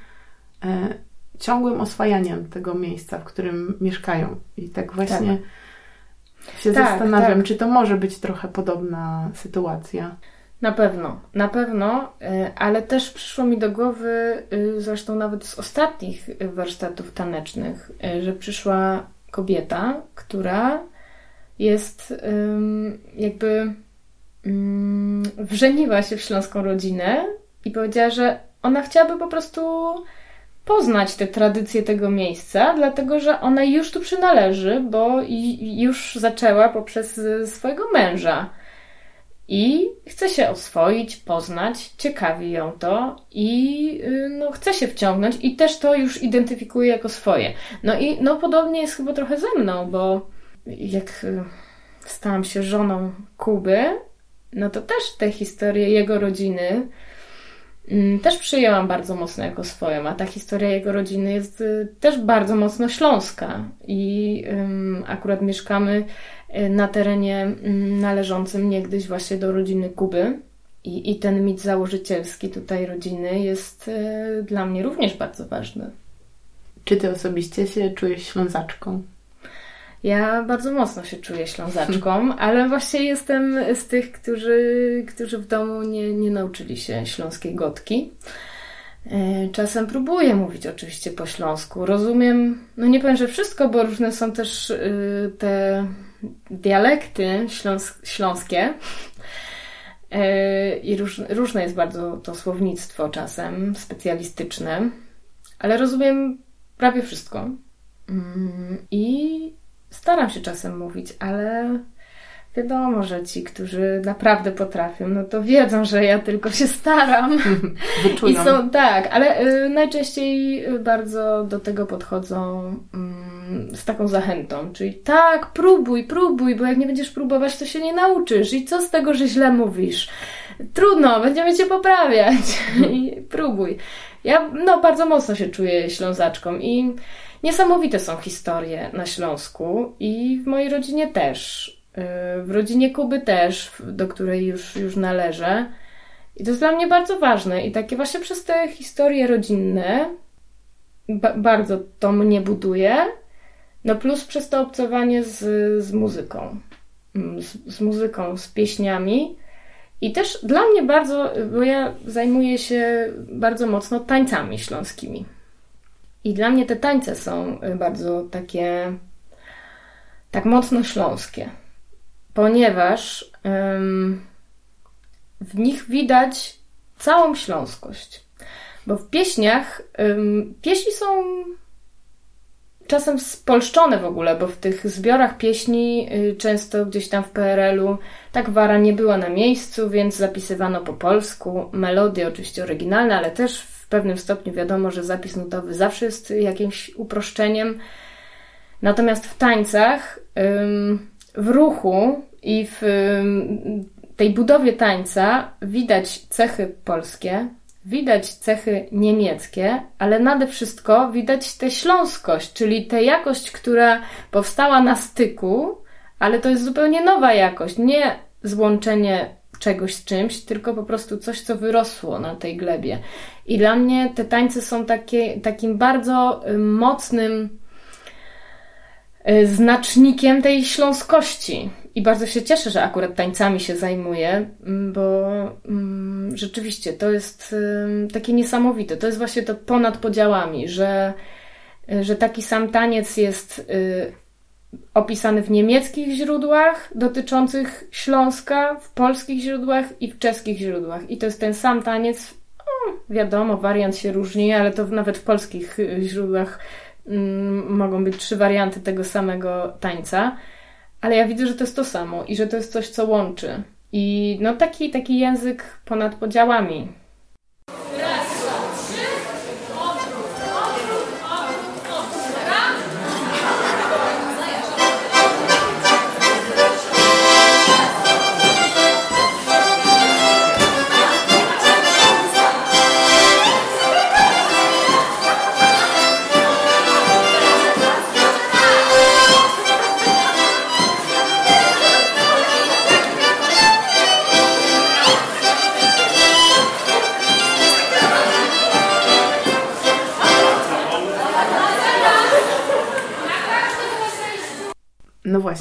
e, ciągłym oswajaniem tego miejsca, w którym mieszkają. I tak właśnie się Tak, zastanawiam, tak. czy to może być trochę podobna sytuacja. Na pewno, na pewno, y, ale też przyszło mi do głowy, y, zresztą nawet z ostatnich warsztatów tanecznych, y, że przyszła kobieta, która jest jakby wrzeniła się w śląską rodzinę i powiedziała, że ona chciałaby po prostu poznać te tradycje tego miejsca, dlatego że ona już tu przynależy, bo już zaczęła poprzez swojego męża. I chce się oswoić, poznać, ciekawi ją to i y, no, chce się wciągnąć i też to już identyfikuje jako swoje. No i no, podobnie jest chyba trochę ze mną, bo jak y, stałam się żoną Kuby, no to też te historie jego rodziny mm, też przyjęłam bardzo mocno jako swoją, a ta historia jego rodziny jest y, też bardzo mocno śląska. I akurat mieszkamy na terenie mm, należącym niegdyś właśnie do rodziny Kuby. I, I ten mit założycielski tutaj rodziny jest y, dla mnie również bardzo ważny. Czy ty osobiście się czujesz ślązaczką? Ja bardzo mocno się czuję ślązaczką, ale właśnie jestem z tych, którzy, którzy w domu nie, nie nauczyli się śląskiej gotki. E, czasem próbuję mówić oczywiście po śląsku. Rozumiem, no nie powiem, że wszystko, bo różne są też y, te dialekty śląs śląskie. E, I róż, różne jest bardzo to słownictwo czasem, specjalistyczne, ale rozumiem prawie wszystko. Mm, I staram się czasem mówić, ale wiadomo, że ci, którzy naprawdę potrafią, no to wiedzą, że ja tylko się staram. Wyczują. I są, tak, ale y, najczęściej bardzo do tego podchodzą y, z taką zachętą, czyli tak, próbuj, próbuj, bo jak nie będziesz próbować, to się nie nauczysz. I co z tego, że źle mówisz? Trudno, będziemy cię poprawiać. I próbuj. Ja no, bardzo mocno się czuję ślązaczką i Niesamowite są historie na Śląsku i w mojej rodzinie też. Y, w rodzinie Kuby też, do której już, już należę. I to jest dla mnie bardzo ważne. I takie właśnie przez te historie rodzinne ba bardzo to mnie buduje. No plus przez to obcowanie z, z muzyką. Mm, z, z muzyką, z pieśniami. I też dla mnie bardzo, bo ja zajmuję się bardzo mocno tańcami śląskimi. I dla mnie te tańce są y, bardzo takie, tak mocno śląskie, ponieważ ym, w nich widać całą śląskość. Bo w pieśniach, ym, pieśni są czasem spolszczone w ogóle, bo w tych zbiorach pieśni y, często gdzieś tam w PRL-u tak wara nie była na miejscu, więc zapisywano po polsku. Melodie oczywiście oryginalne, ale też pewnym stopniu wiadomo, że zapis nutowy zawsze jest jakimś uproszczeniem. Natomiast w tańcach, w ruchu i w tej budowie tańca widać cechy polskie, widać cechy niemieckie, ale nade wszystko widać tę śląskość, czyli tę jakość, która powstała na styku, ale to jest zupełnie nowa jakość, nie złączenie czegoś z czymś, tylko po prostu coś, co wyrosło na tej glebie. I dla mnie te tańce są takie, takim bardzo y, mocnym y, znacznikiem tej śląskości. I bardzo się cieszę, że akurat tańcami się zajmuję, mm, bo mm, rzeczywiście to jest takie niesamowite. To jest właśnie to ponad podziałami, że, y, że taki sam taniec jest opisany w niemieckich źródłach dotyczących Śląska, w polskich źródłach i w czeskich źródłach. I to jest ten sam taniec. Wiadomo, wariant się różni, ale to nawet w polskich y, źródłach mogą być trzy warianty tego samego tańca. Ale ja widzę, że to jest to samo i że to jest coś, co łączy. I no taki, taki język ponad podziałami.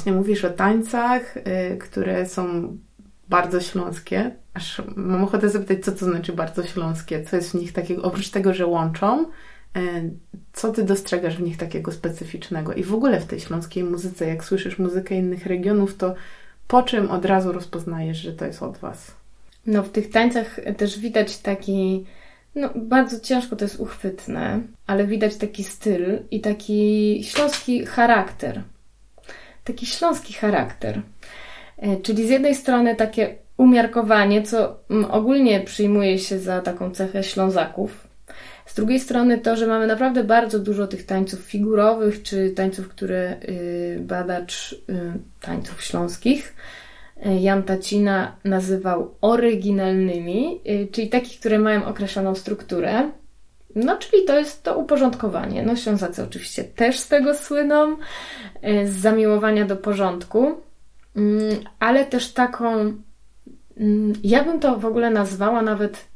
Właśnie mówisz o tańcach, y, które są bardzo śląskie. Aż mam ochotę zapytać, co to znaczy bardzo śląskie? Co jest w nich takiego, oprócz tego, że łączą, y, co ty dostrzegasz w nich takiego specyficznego? I w ogóle w tej śląskiej muzyce, jak słyszysz muzykę innych regionów, to po czym od razu rozpoznajesz, że to jest od was? No, w tych tańcach też widać taki. No, bardzo ciężko to jest uchwytne, ale widać taki styl i taki śląski charakter taki śląski charakter. E, czyli z jednej strony takie umiarkowanie, co mm, ogólnie przyjmuje się za taką cechę Ślązaków. Z drugiej strony to, że mamy naprawdę bardzo dużo tych tańców figurowych, czy tańców, które y, badacz y, tańców śląskich Jan Tacina nazywał oryginalnymi, czyli takich, które mają określoną strukturę. No, czyli to jest to uporządkowanie. No, Ślązacy oczywiście też z tego słyną, z zamiłowania do porządku, mm, ale też taką, mm, ja bym to w ogóle nazwała nawet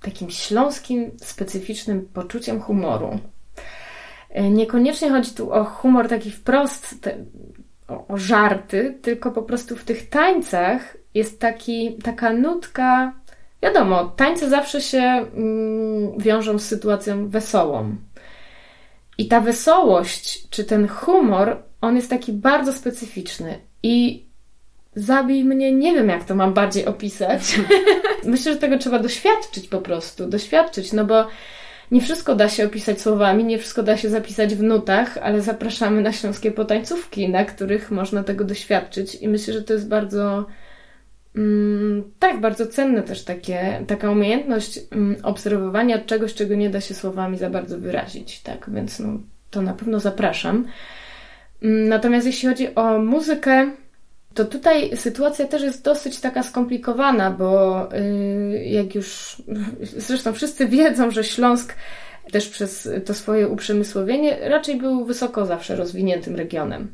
takim śląskim, specyficznym poczuciem humoru. E, niekoniecznie chodzi tu o humor taki wprost, te, o, o, żarty, tylko po prostu w tych tańcach jest taki, taka nutka. Wiadomo, tańce zawsze się mm, wiążą z sytuacją wesołą. I ta wesołość, czy ten humor, on jest taki bardzo specyficzny. I zabij mnie, nie wiem jak to mam bardziej opisać. Myślę, że tego trzeba doświadczyć po prostu, doświadczyć, no bo nie wszystko da się opisać słowami, nie wszystko da się zapisać w nutach, ale zapraszamy na śląskie potańcówki, na których można tego doświadczyć i myślę, że to jest bardzo tak, bardzo cenne też takie, taka umiejętność mm, obserwowania czegoś, czego nie da się słowami za bardzo wyrazić, tak, więc no, to na pewno zapraszam. Mm, natomiast jeśli chodzi o muzykę, to tutaj sytuacja też jest dosyć taka skomplikowana, bo yy, jak już zresztą wszyscy wiedzą, że Śląsk też przez to swoje uprzemysłowienie raczej był wysoko zawsze rozwiniętym regionem.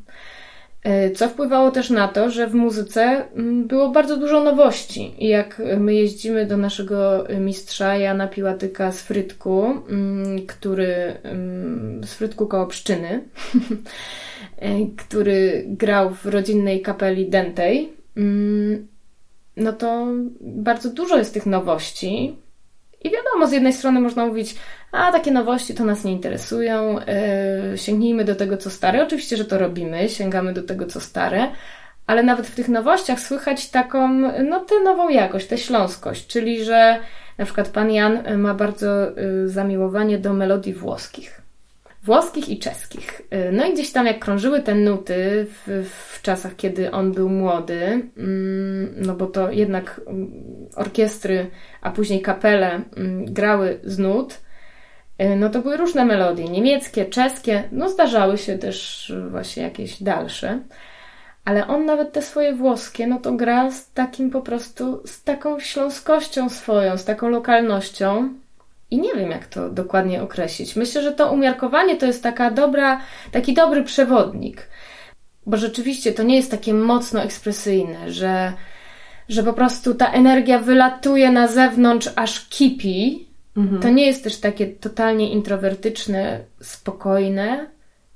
Yy, co wpływało też na to, że w muzyce mm, było bardzo dużo nowości. I jak my jeździmy do naszego mistrza Jana Piłatyka z Frytku, mm, który mm, z Frytku koło Pszczyny, E, który grał w rodzinnej kapeli Dentej, no to bardzo dużo jest tych nowości. I wiadomo, z jednej strony można mówić, a takie nowości to nas nie interesują, yy, sięgnijmy do tego, co stare. Oczywiście, że to robimy, sięgamy do tego, co stare, ale nawet w tych nowościach słychać taką, no tę nową jakość, tę śląskość, czyli że na przykład pan Jan ma bardzo yy, zamiłowanie do melodii włoskich włoskich i czeskich. Y, no i gdzieś tam jak krążyły te nuty w, w czasach, kiedy on był młody, mm, no bo to jednak mm, orkiestry, a później kapele mm, grały z nut, y, no to były różne melodie, niemieckie, czeskie, no zdarzały się też właśnie jakieś dalsze. Ale on nawet te swoje włoskie, no to gra z takim po prostu, z taką śląskością swoją, z taką lokalnością, i nie wiem, jak to dokładnie określić. Myślę, że to umiarkowanie to jest taka dobra, taki dobry przewodnik. Bo rzeczywiście to nie jest takie mocno ekspresyjne, że, że po prostu ta energia wylatuje na zewnątrz, aż kipi. Mhm. To nie jest też takie totalnie introwertyczne, spokojne,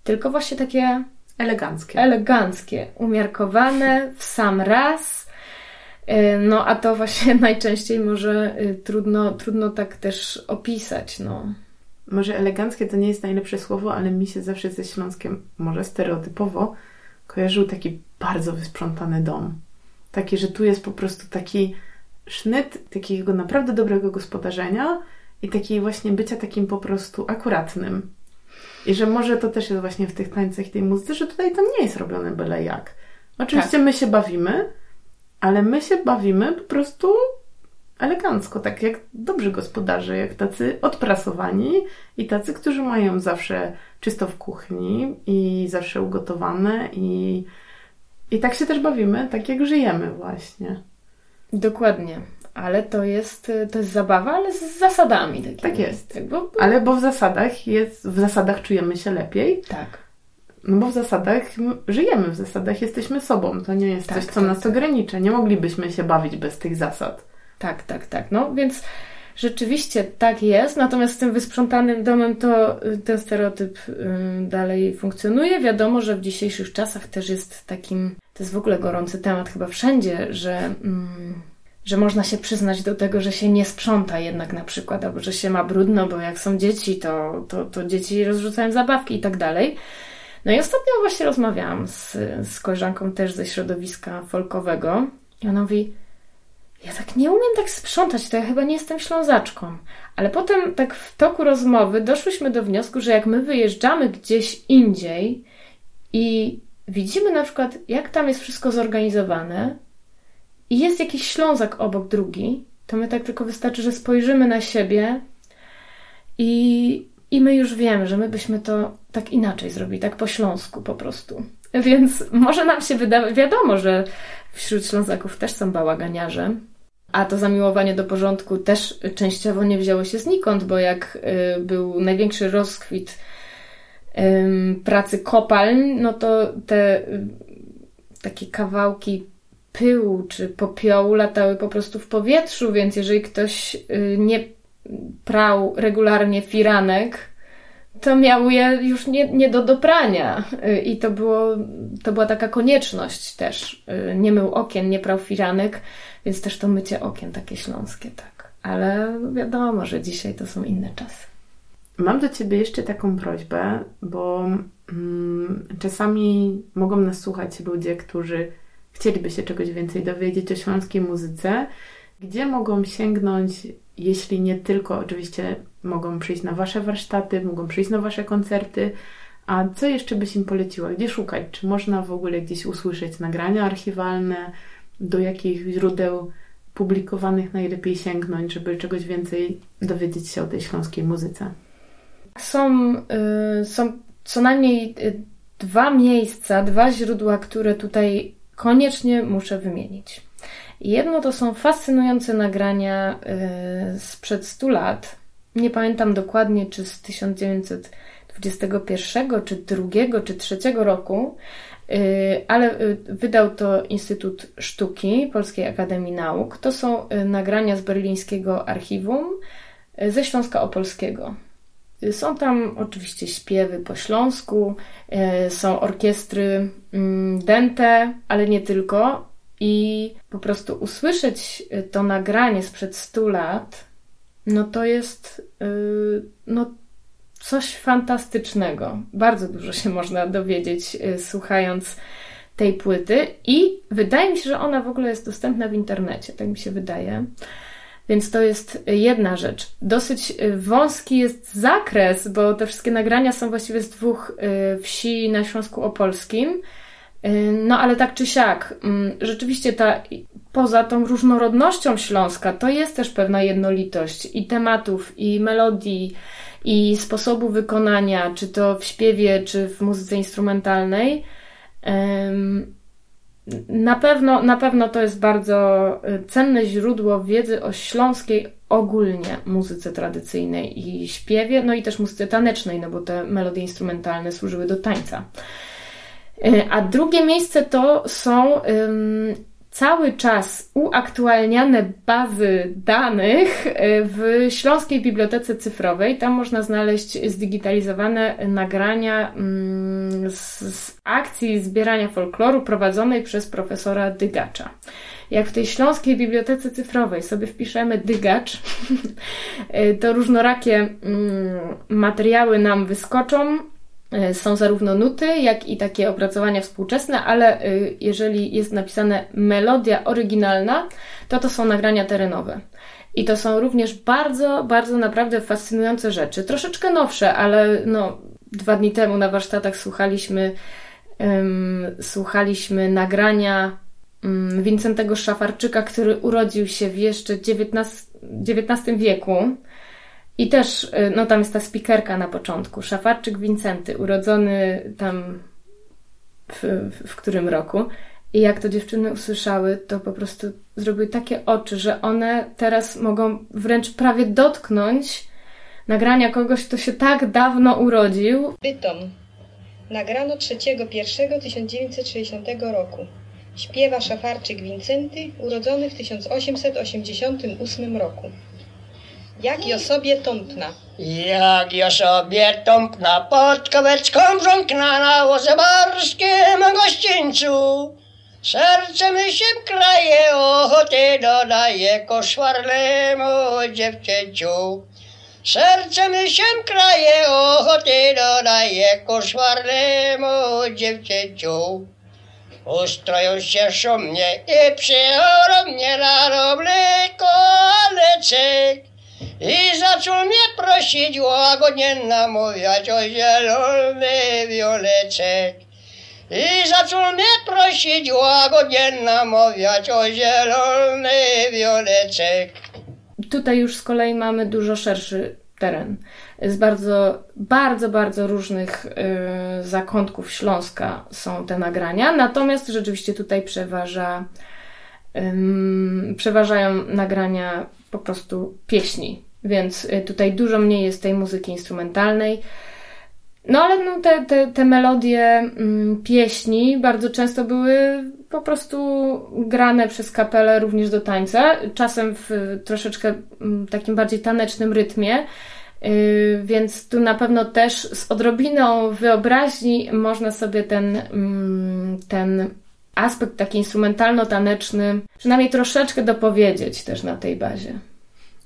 tylko właśnie takie eleganckie. Eleganckie, umiarkowane w sam raz no a to właśnie najczęściej może y, trudno, trudno tak też opisać. No. Może eleganckie to nie jest najlepsze słowo, ale mi się zawsze ze Śląskiem, może stereotypowo, kojarzył taki bardzo wysprzątany dom. Taki, że tu jest po prostu taki sznyt takiego naprawdę dobrego gospodarzenia i takiej właśnie bycia takim po prostu akuratnym. I że może to też jest właśnie w tych tańcach i tej muzyce, że tutaj to nie jest robione byle jak. Oczywiście tak. my się bawimy, ale my się bawimy po prostu elegancko, tak jak dobrzy gospodarze, jak tacy odprasowani i tacy, którzy mają zawsze czysto w kuchni i zawsze ugotowane i, i tak się też bawimy, tak jak żyjemy właśnie. Dokładnie. Ale to jest, to jest zabawa, ale z zasadami. Takimi. Tak jest. Tak. Ale bo w zasadach jest, w zasadach czujemy się lepiej. Tak. No bo w zasadach żyjemy, w zasadach jesteśmy sobą. To nie jest tak, coś, co tak, nas tak. ogranicza. Nie moglibyśmy się bawić bez tych zasad. Tak, tak, tak. No więc rzeczywiście tak jest. Natomiast z tym wysprzątanym domem to y, ten stereotyp y, dalej funkcjonuje. Wiadomo, że w dzisiejszych czasach też jest takim, to jest w ogóle gorący temat chyba wszędzie, że. Mm, że można się przyznać do tego, że się nie sprząta jednak na przykład, albo że się ma brudno, bo jak są dzieci, to, to, to dzieci rozrzucają zabawki i tak dalej. No i ostatnio właśnie rozmawiałam z, z koleżanką też ze środowiska folkowego i ona mówi, ja tak nie umiem tak sprzątać, to ja chyba nie jestem ślązaczką. Ale potem tak w toku rozmowy doszłyśmy do wniosku, że jak my wyjeżdżamy gdzieś indziej i widzimy na przykład, jak tam jest wszystko zorganizowane i jest jakiś ślązak obok drugi, to my tak tylko wystarczy, że spojrzymy na siebie i, i my już wiemy, że my byśmy to tak inaczej zrobili, tak po śląsku po prostu. Więc może nam się wydawać, wiadomo, że wśród Ślązaków też są bałaganiarze. A to zamiłowanie do porządku też częściowo nie wzięło się znikąd, bo jak y, był największy rozkwit pracy kopalń, no to te y, takie kawałki pyłu czy popiołu latały po prostu w powietrzu, więc jeżeli ktoś y, nie prał regularnie firanek, to miał je już nie, nie do doprania. Y, I to, było, to była taka konieczność też. Nie mył okien, nie prał firanek, więc też to mycie okien takie śląskie, tak. Ale wiadomo, że dzisiaj to są inne czasy. Mam do Ciebie jeszcze taką prośbę, bo mm, czasami mogą nas słuchać ludzie, którzy chcieliby się czegoś więcej dowiedzieć o śląskiej muzyce. Gdzie mogą sięgnąć, jeśli nie tylko, oczywiście mogą przyjść na Wasze warsztaty, mogą przyjść na Wasze koncerty, a co jeszcze byś im poleciła? Gdzie szukać? Czy można w ogóle gdzieś usłyszeć nagrania archiwalne? Do jakich źródeł publikowanych najlepiej sięgnąć, żeby czegoś więcej dowiedzieć się o tej śląskiej muzyce? Są, y, są co najmniej y, dwa miejsca, dwa źródła, które tutaj koniecznie muszę wymienić. Jedno to są fascynujące nagrania y, sprzed 100 lat. Nie pamiętam dokładnie, czy z 1921, czy 2, czy 3 roku, ale wydał to Instytut Sztuki Polskiej Akademii Nauk. To są nagrania z berlińskiego archiwum ze Śląska Opolskiego. Są tam oczywiście śpiewy po śląsku, są orkiestry mm, dente, ale nie tylko. I po prostu usłyszeć to nagranie sprzed 100 lat, no to jest e, no, coś fantastycznego. Bardzo dużo się można dowiedzieć, e, słuchając tej płyty, i wydaje mi się, że ona w ogóle jest dostępna w internecie, tak mi się wydaje. Więc to jest jedna rzecz. Dosyć y, wąski jest zakres, bo te wszystkie nagrania są właściwie z dwóch y, wsi na Śląsku Opolskim. Y, no ale tak czy siak, mm, rzeczywiście ta, poza tą różnorodnością Śląska, to jest też pewna jednolitość i tematów, i melodii, i sposobu wykonania, czy to w śpiewie, czy w muzyce instrumentalnej. Na pewno, na pewno to jest bardzo y, cenne źródło wiedzy o śląskiej ogólnie muzyce tradycyjnej i śpiewie, no i też muzyce tanecznej, no bo te melodie instrumentalne służyły do tańca. Y, a drugie miejsce to są cały czas uaktualniane bazy danych y, w Śląskiej Bibliotece Cyfrowej. Tam można znaleźć zdigitalizowane nagrania mm, z, z akcji zbierania folkloru prowadzonej przez profesora Dygacza. Jak w tej Śląskiej Bibliotece Cyfrowej sobie wpiszemy Dygacz, y, to różnorakie mm, materiały nam wyskoczą są zarówno nuty, jak i takie opracowania współczesne, ale e, jeżeli jest napisane melodia oryginalna, to to są nagrania terenowe. I to są również bardzo, bardzo naprawdę fascynujące rzeczy. Troszeczkę nowsze, ale no, dwa dni temu na warsztatach słuchaliśmy, um, słuchaliśmy nagrania um, Wincentego Szafarczyka, który urodził się w jeszcze XIX, XIX wieku i też, y, no tam jest ta spikerka na początku, Szafarczyk Wincenty, urodzony tam w, w, w którym roku. I jak to dziewczyny usłyszały, to po prostu zrobiły takie oczy, że one teraz mogą wręcz prawie dotknąć nagrania kogoś, kto się tak dawno urodził. Bytom. Nagrano 3.1.1960 roku. Śpiewa Szafarczyk Wincenty, urodzony w 1888 roku. Jak o sobie tąpna. Jak o sobie tąpna pod kowecką brząkna na łoze barskim gościńcu. Serce mi się kraje, ochoty dodaje koszwarnemu dziewczęciu. Serce mi się kraje, ochoty dodaje koszwarnemu dziewczęciu. Ustroją się szumnie i przychodzą mnie na roble kolecek. I zaczął mnie prosić łagodnie namawiać o zielony wioleczek. I zaczął mnie prosić łagodnie namawiać o zielony wioleczek. Tutaj już z kolei mamy dużo szerszy teren. z bardzo, bardzo, bardzo różnych y, zakątków Śląska są te nagrania. Natomiast rzeczywiście tutaj przeważa, przeważają nagrania po prostu pieśni. Więc y, tutaj dużo mniej jest tej muzyki instrumentalnej. No ale no, te, te, te melodie mm, pieśni bardzo często były po prostu grane przez kapelę również do tańca, czasem w troszeczkę mm, takim bardziej tanecznym rytmie. Yy, więc tu na pewno też z odrobiną wyobraźni można sobie ten, mm, ten aspekt taki instrumentalno-taneczny przynajmniej troszeczkę dopowiedzieć też na tej bazie.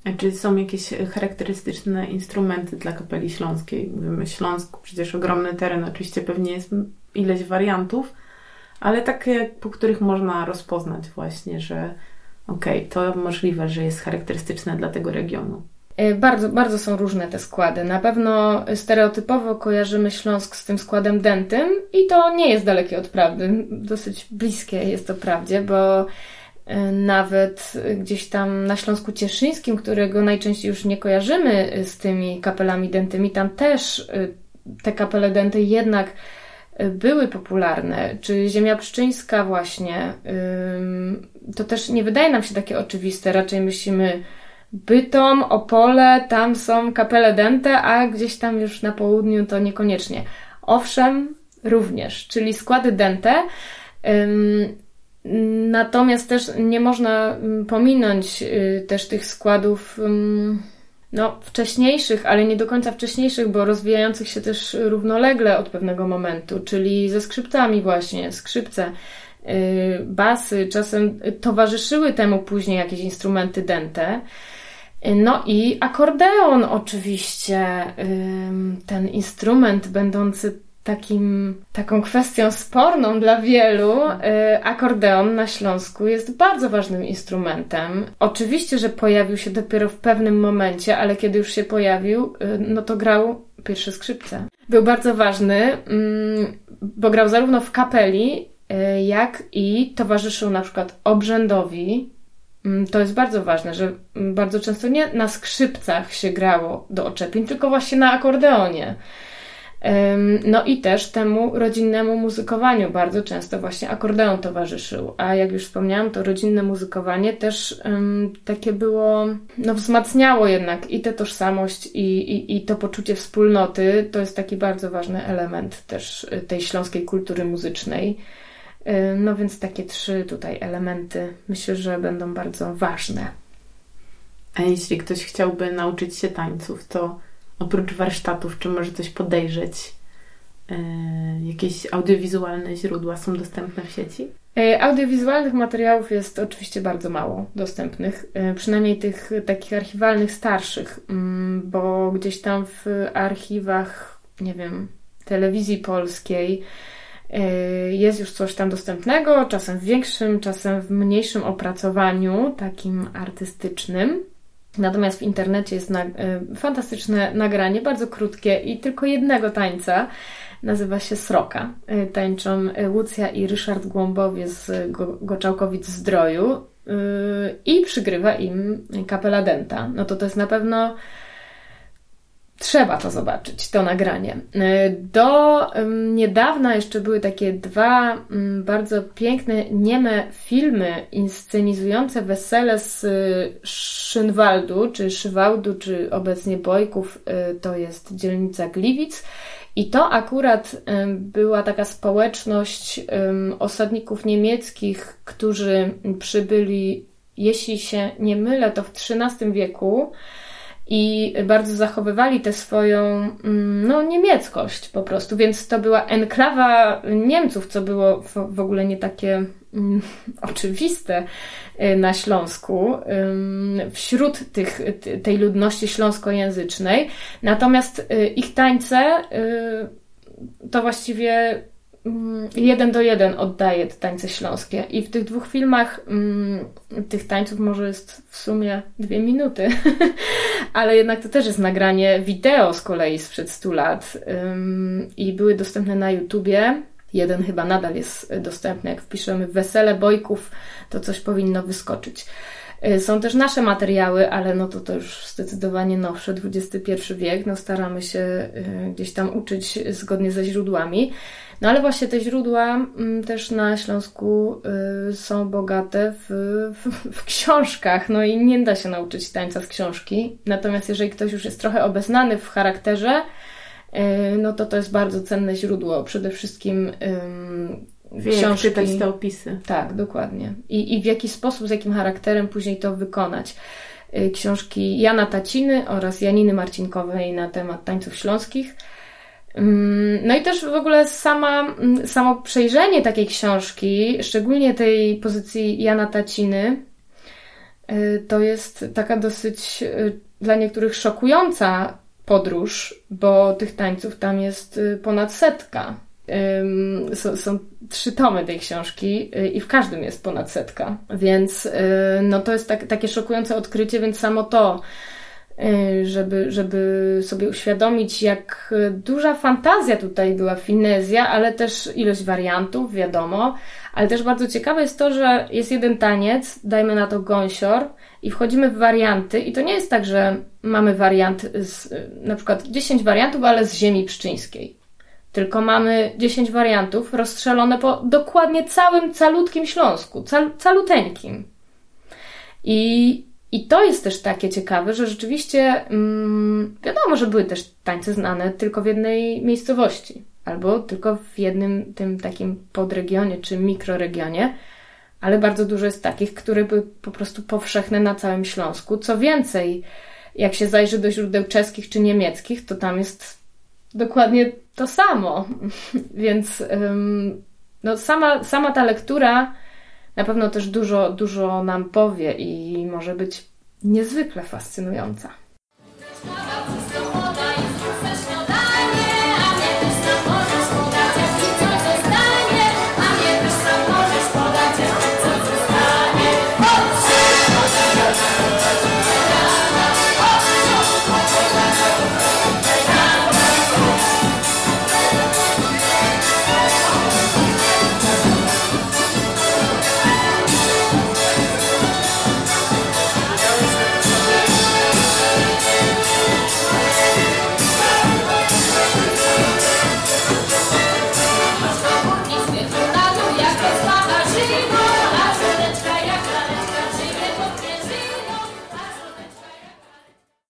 A czy są jakieś charakterystyczne instrumenty dla kapeli śląskiej? Mówimy Śląsk, przecież ogromny teren, oczywiście pewnie jest ileś wariantów, ale takie, po których można rozpoznać właśnie, że okej, okay, to możliwe, że jest charakterystyczne dla tego regionu. E, bardzo, bardzo są różne te składy. Na pewno stereotypowo kojarzymy Śląsk z tym składem dentym i to nie jest dalekie od prawdy. Dosyć bliskie jest to prawdzie, bo e, nawet gdzieś tam na Śląsku Cieszyńskim, którego najczęściej już nie kojarzymy z tymi kapelami dentymi, tam też e, te kapele denty jednak były popularne, czy Ziemia Pszczyńska właśnie, to też nie wydaje nam się takie oczywiste. Raczej myślimy Bytom, Opole, tam są kapele dente, a gdzieś tam już na południu to niekoniecznie. Owszem, również, czyli składy dente. Natomiast też nie można pominąć y, też tych składów no, wcześniejszych, ale nie do końca wcześniejszych, bo rozwijających się też równolegle od pewnego momentu, czyli ze skrzypcami właśnie, skrzypce, yy, basy, czasem towarzyszyły temu później jakieś instrumenty dente. No i akordeon oczywiście, ten instrument będący takim, taką kwestią sporną dla wielu, y, akordeon na Śląsku jest bardzo ważnym instrumentem. Oczywiście, że pojawił się dopiero w pewnym momencie, ale kiedy już się pojawił, y, no to grał pierwsze skrzypce. Był bardzo ważny, mm, bo grał zarówno w kapeli, y, jak i towarzyszył na przykład obrzędowi. Mm, to jest bardzo ważne, że bardzo często nie na skrzypcach się grało do oczepień, tylko właśnie na akordeonie. No i też temu rodzinnemu muzykowaniu bardzo często właśnie akordeon towarzyszył. A jak już wspomniałam, to rodzinne muzykowanie też um, takie było, no wzmacniało jednak i tę tożsamość i, i, i to poczucie wspólnoty. To jest taki bardzo ważny element też y, tej śląskiej kultury muzycznej. No więc takie trzy tutaj elementy myślę, że będą bardzo ważne. A jeśli ktoś chciałby nauczyć się tańców, to oprócz warsztatów, czy może coś podejrzeć? E, jakieś audiowizualne źródła są dostępne w sieci? E, audiowizualnych materiałów jest oczywiście bardzo mało dostępnych, przynajmniej tych takich archiwalnych, starszych, mm, bo gdzieś tam w archiwach, nie wiem, telewizji polskiej jest już coś tam dostępnego, czasem w większym, czasem w mniejszym opracowaniu, takim artystycznym. Natomiast w internecie jest na, y, fantastyczne nagranie, bardzo krótkie i tylko jednego tańca. Nazywa się Sroka. Y, tańczą Łucja i Ryszard Głąbowie z Go Goczałkowic Zdroju i przygrywa im kapela Denta. No to to jest na pewno Trzeba to zobaczyć, to nagranie. E, do niedawna jeszcze były takie dwa bardzo piękne nieme filmy inscenizujące wesele z Szynwaldu, czy Szywałdu, czy obecnie Bojków, e, to jest dzielnica Gliwic. I to akurat była taka społeczność osadników niemieckich, którzy przybyli, jeśli się nie mylę, to w XIII wieku i bardzo zachowywali tę swoją mm, no, niemieckość po prostu, więc to była enklawa Niemców, co było w ogóle nie takie mm, oczywiste y, na Śląsku wśród tych, tej ludności śląskojęzycznej. Natomiast y, ich tańce y, to właściwie jeden do jeden oddaje te tańce śląskie. I w tych dwóch filmach mm, tych tańców może jest w sumie dwie minuty, ale jednak to też jest nagranie wideo z kolei sprzed 100 lat i były dostępne na YouTubie. Jeden chyba nadal jest dostępny. Jak wpiszemy wesele bojków, to coś powinno wyskoczyć. Y, są też nasze materiały, ale no to to już zdecydowanie nowsze, XXI wiek. No staramy się y, gdzieś tam uczyć zgodnie ze źródłami. No ale właśnie te źródła mm, też na Śląsku y, są bogate w, w, w, książkach, no i nie da się nauczyć tańca z książki. Natomiast jeżeli ktoś już jest trochę obeznany w charakterze, no to to jest bardzo cenne źródło. Przede wszystkim Wie, książki. czytać te opisy. Tak, dokładnie. I, I w jaki sposób, z jakim charakterem później to wykonać. Y, książki Jana Taciny oraz Janiny Marcinkowej na temat tańców śląskich. No i też w ogóle sama, samo przejrzenie takiej książki, szczególnie tej pozycji Jana Taciny, y, to jest taka dosyć y, dla niektórych szokująca podróż, bo tych tańców tam jest ponad setka są, są, trzy tomy tej książki y, i w każdym jest ponad setka. Więc y, no to jest tak, takie szokujące odkrycie, więc samo to, y, żeby, żeby sobie uświadomić, jak duża fantazja tutaj była, finezja, ale też ilość wariantów, wiadomo. Ale też bardzo ciekawe jest to, że jest jeden taniec, dajmy na to gąsior, i wchodzimy w warianty, i to nie jest tak, że mamy wariant, z, na przykład 10 wariantów, ale z ziemi pszczyńskiej tylko mamy 10 wariantów rozstrzelone po dokładnie całym calutkim Śląsku, cal, caluteńkim. I, I to jest też takie ciekawe, że rzeczywiście mm, wiadomo, że były też tańce znane tylko w jednej miejscowości, albo tylko w jednym tym takim podregionie czy mikroregionie, ale bardzo dużo jest takich, które były po prostu powszechne na całym Śląsku. Co więcej, jak się zajrzy do źródeł czeskich czy niemieckich, to tam jest dokładnie to samo. Więc no, sama, sama ta lektura na pewno też dużo, dużo nam powie i może być niezwykle fascynująca.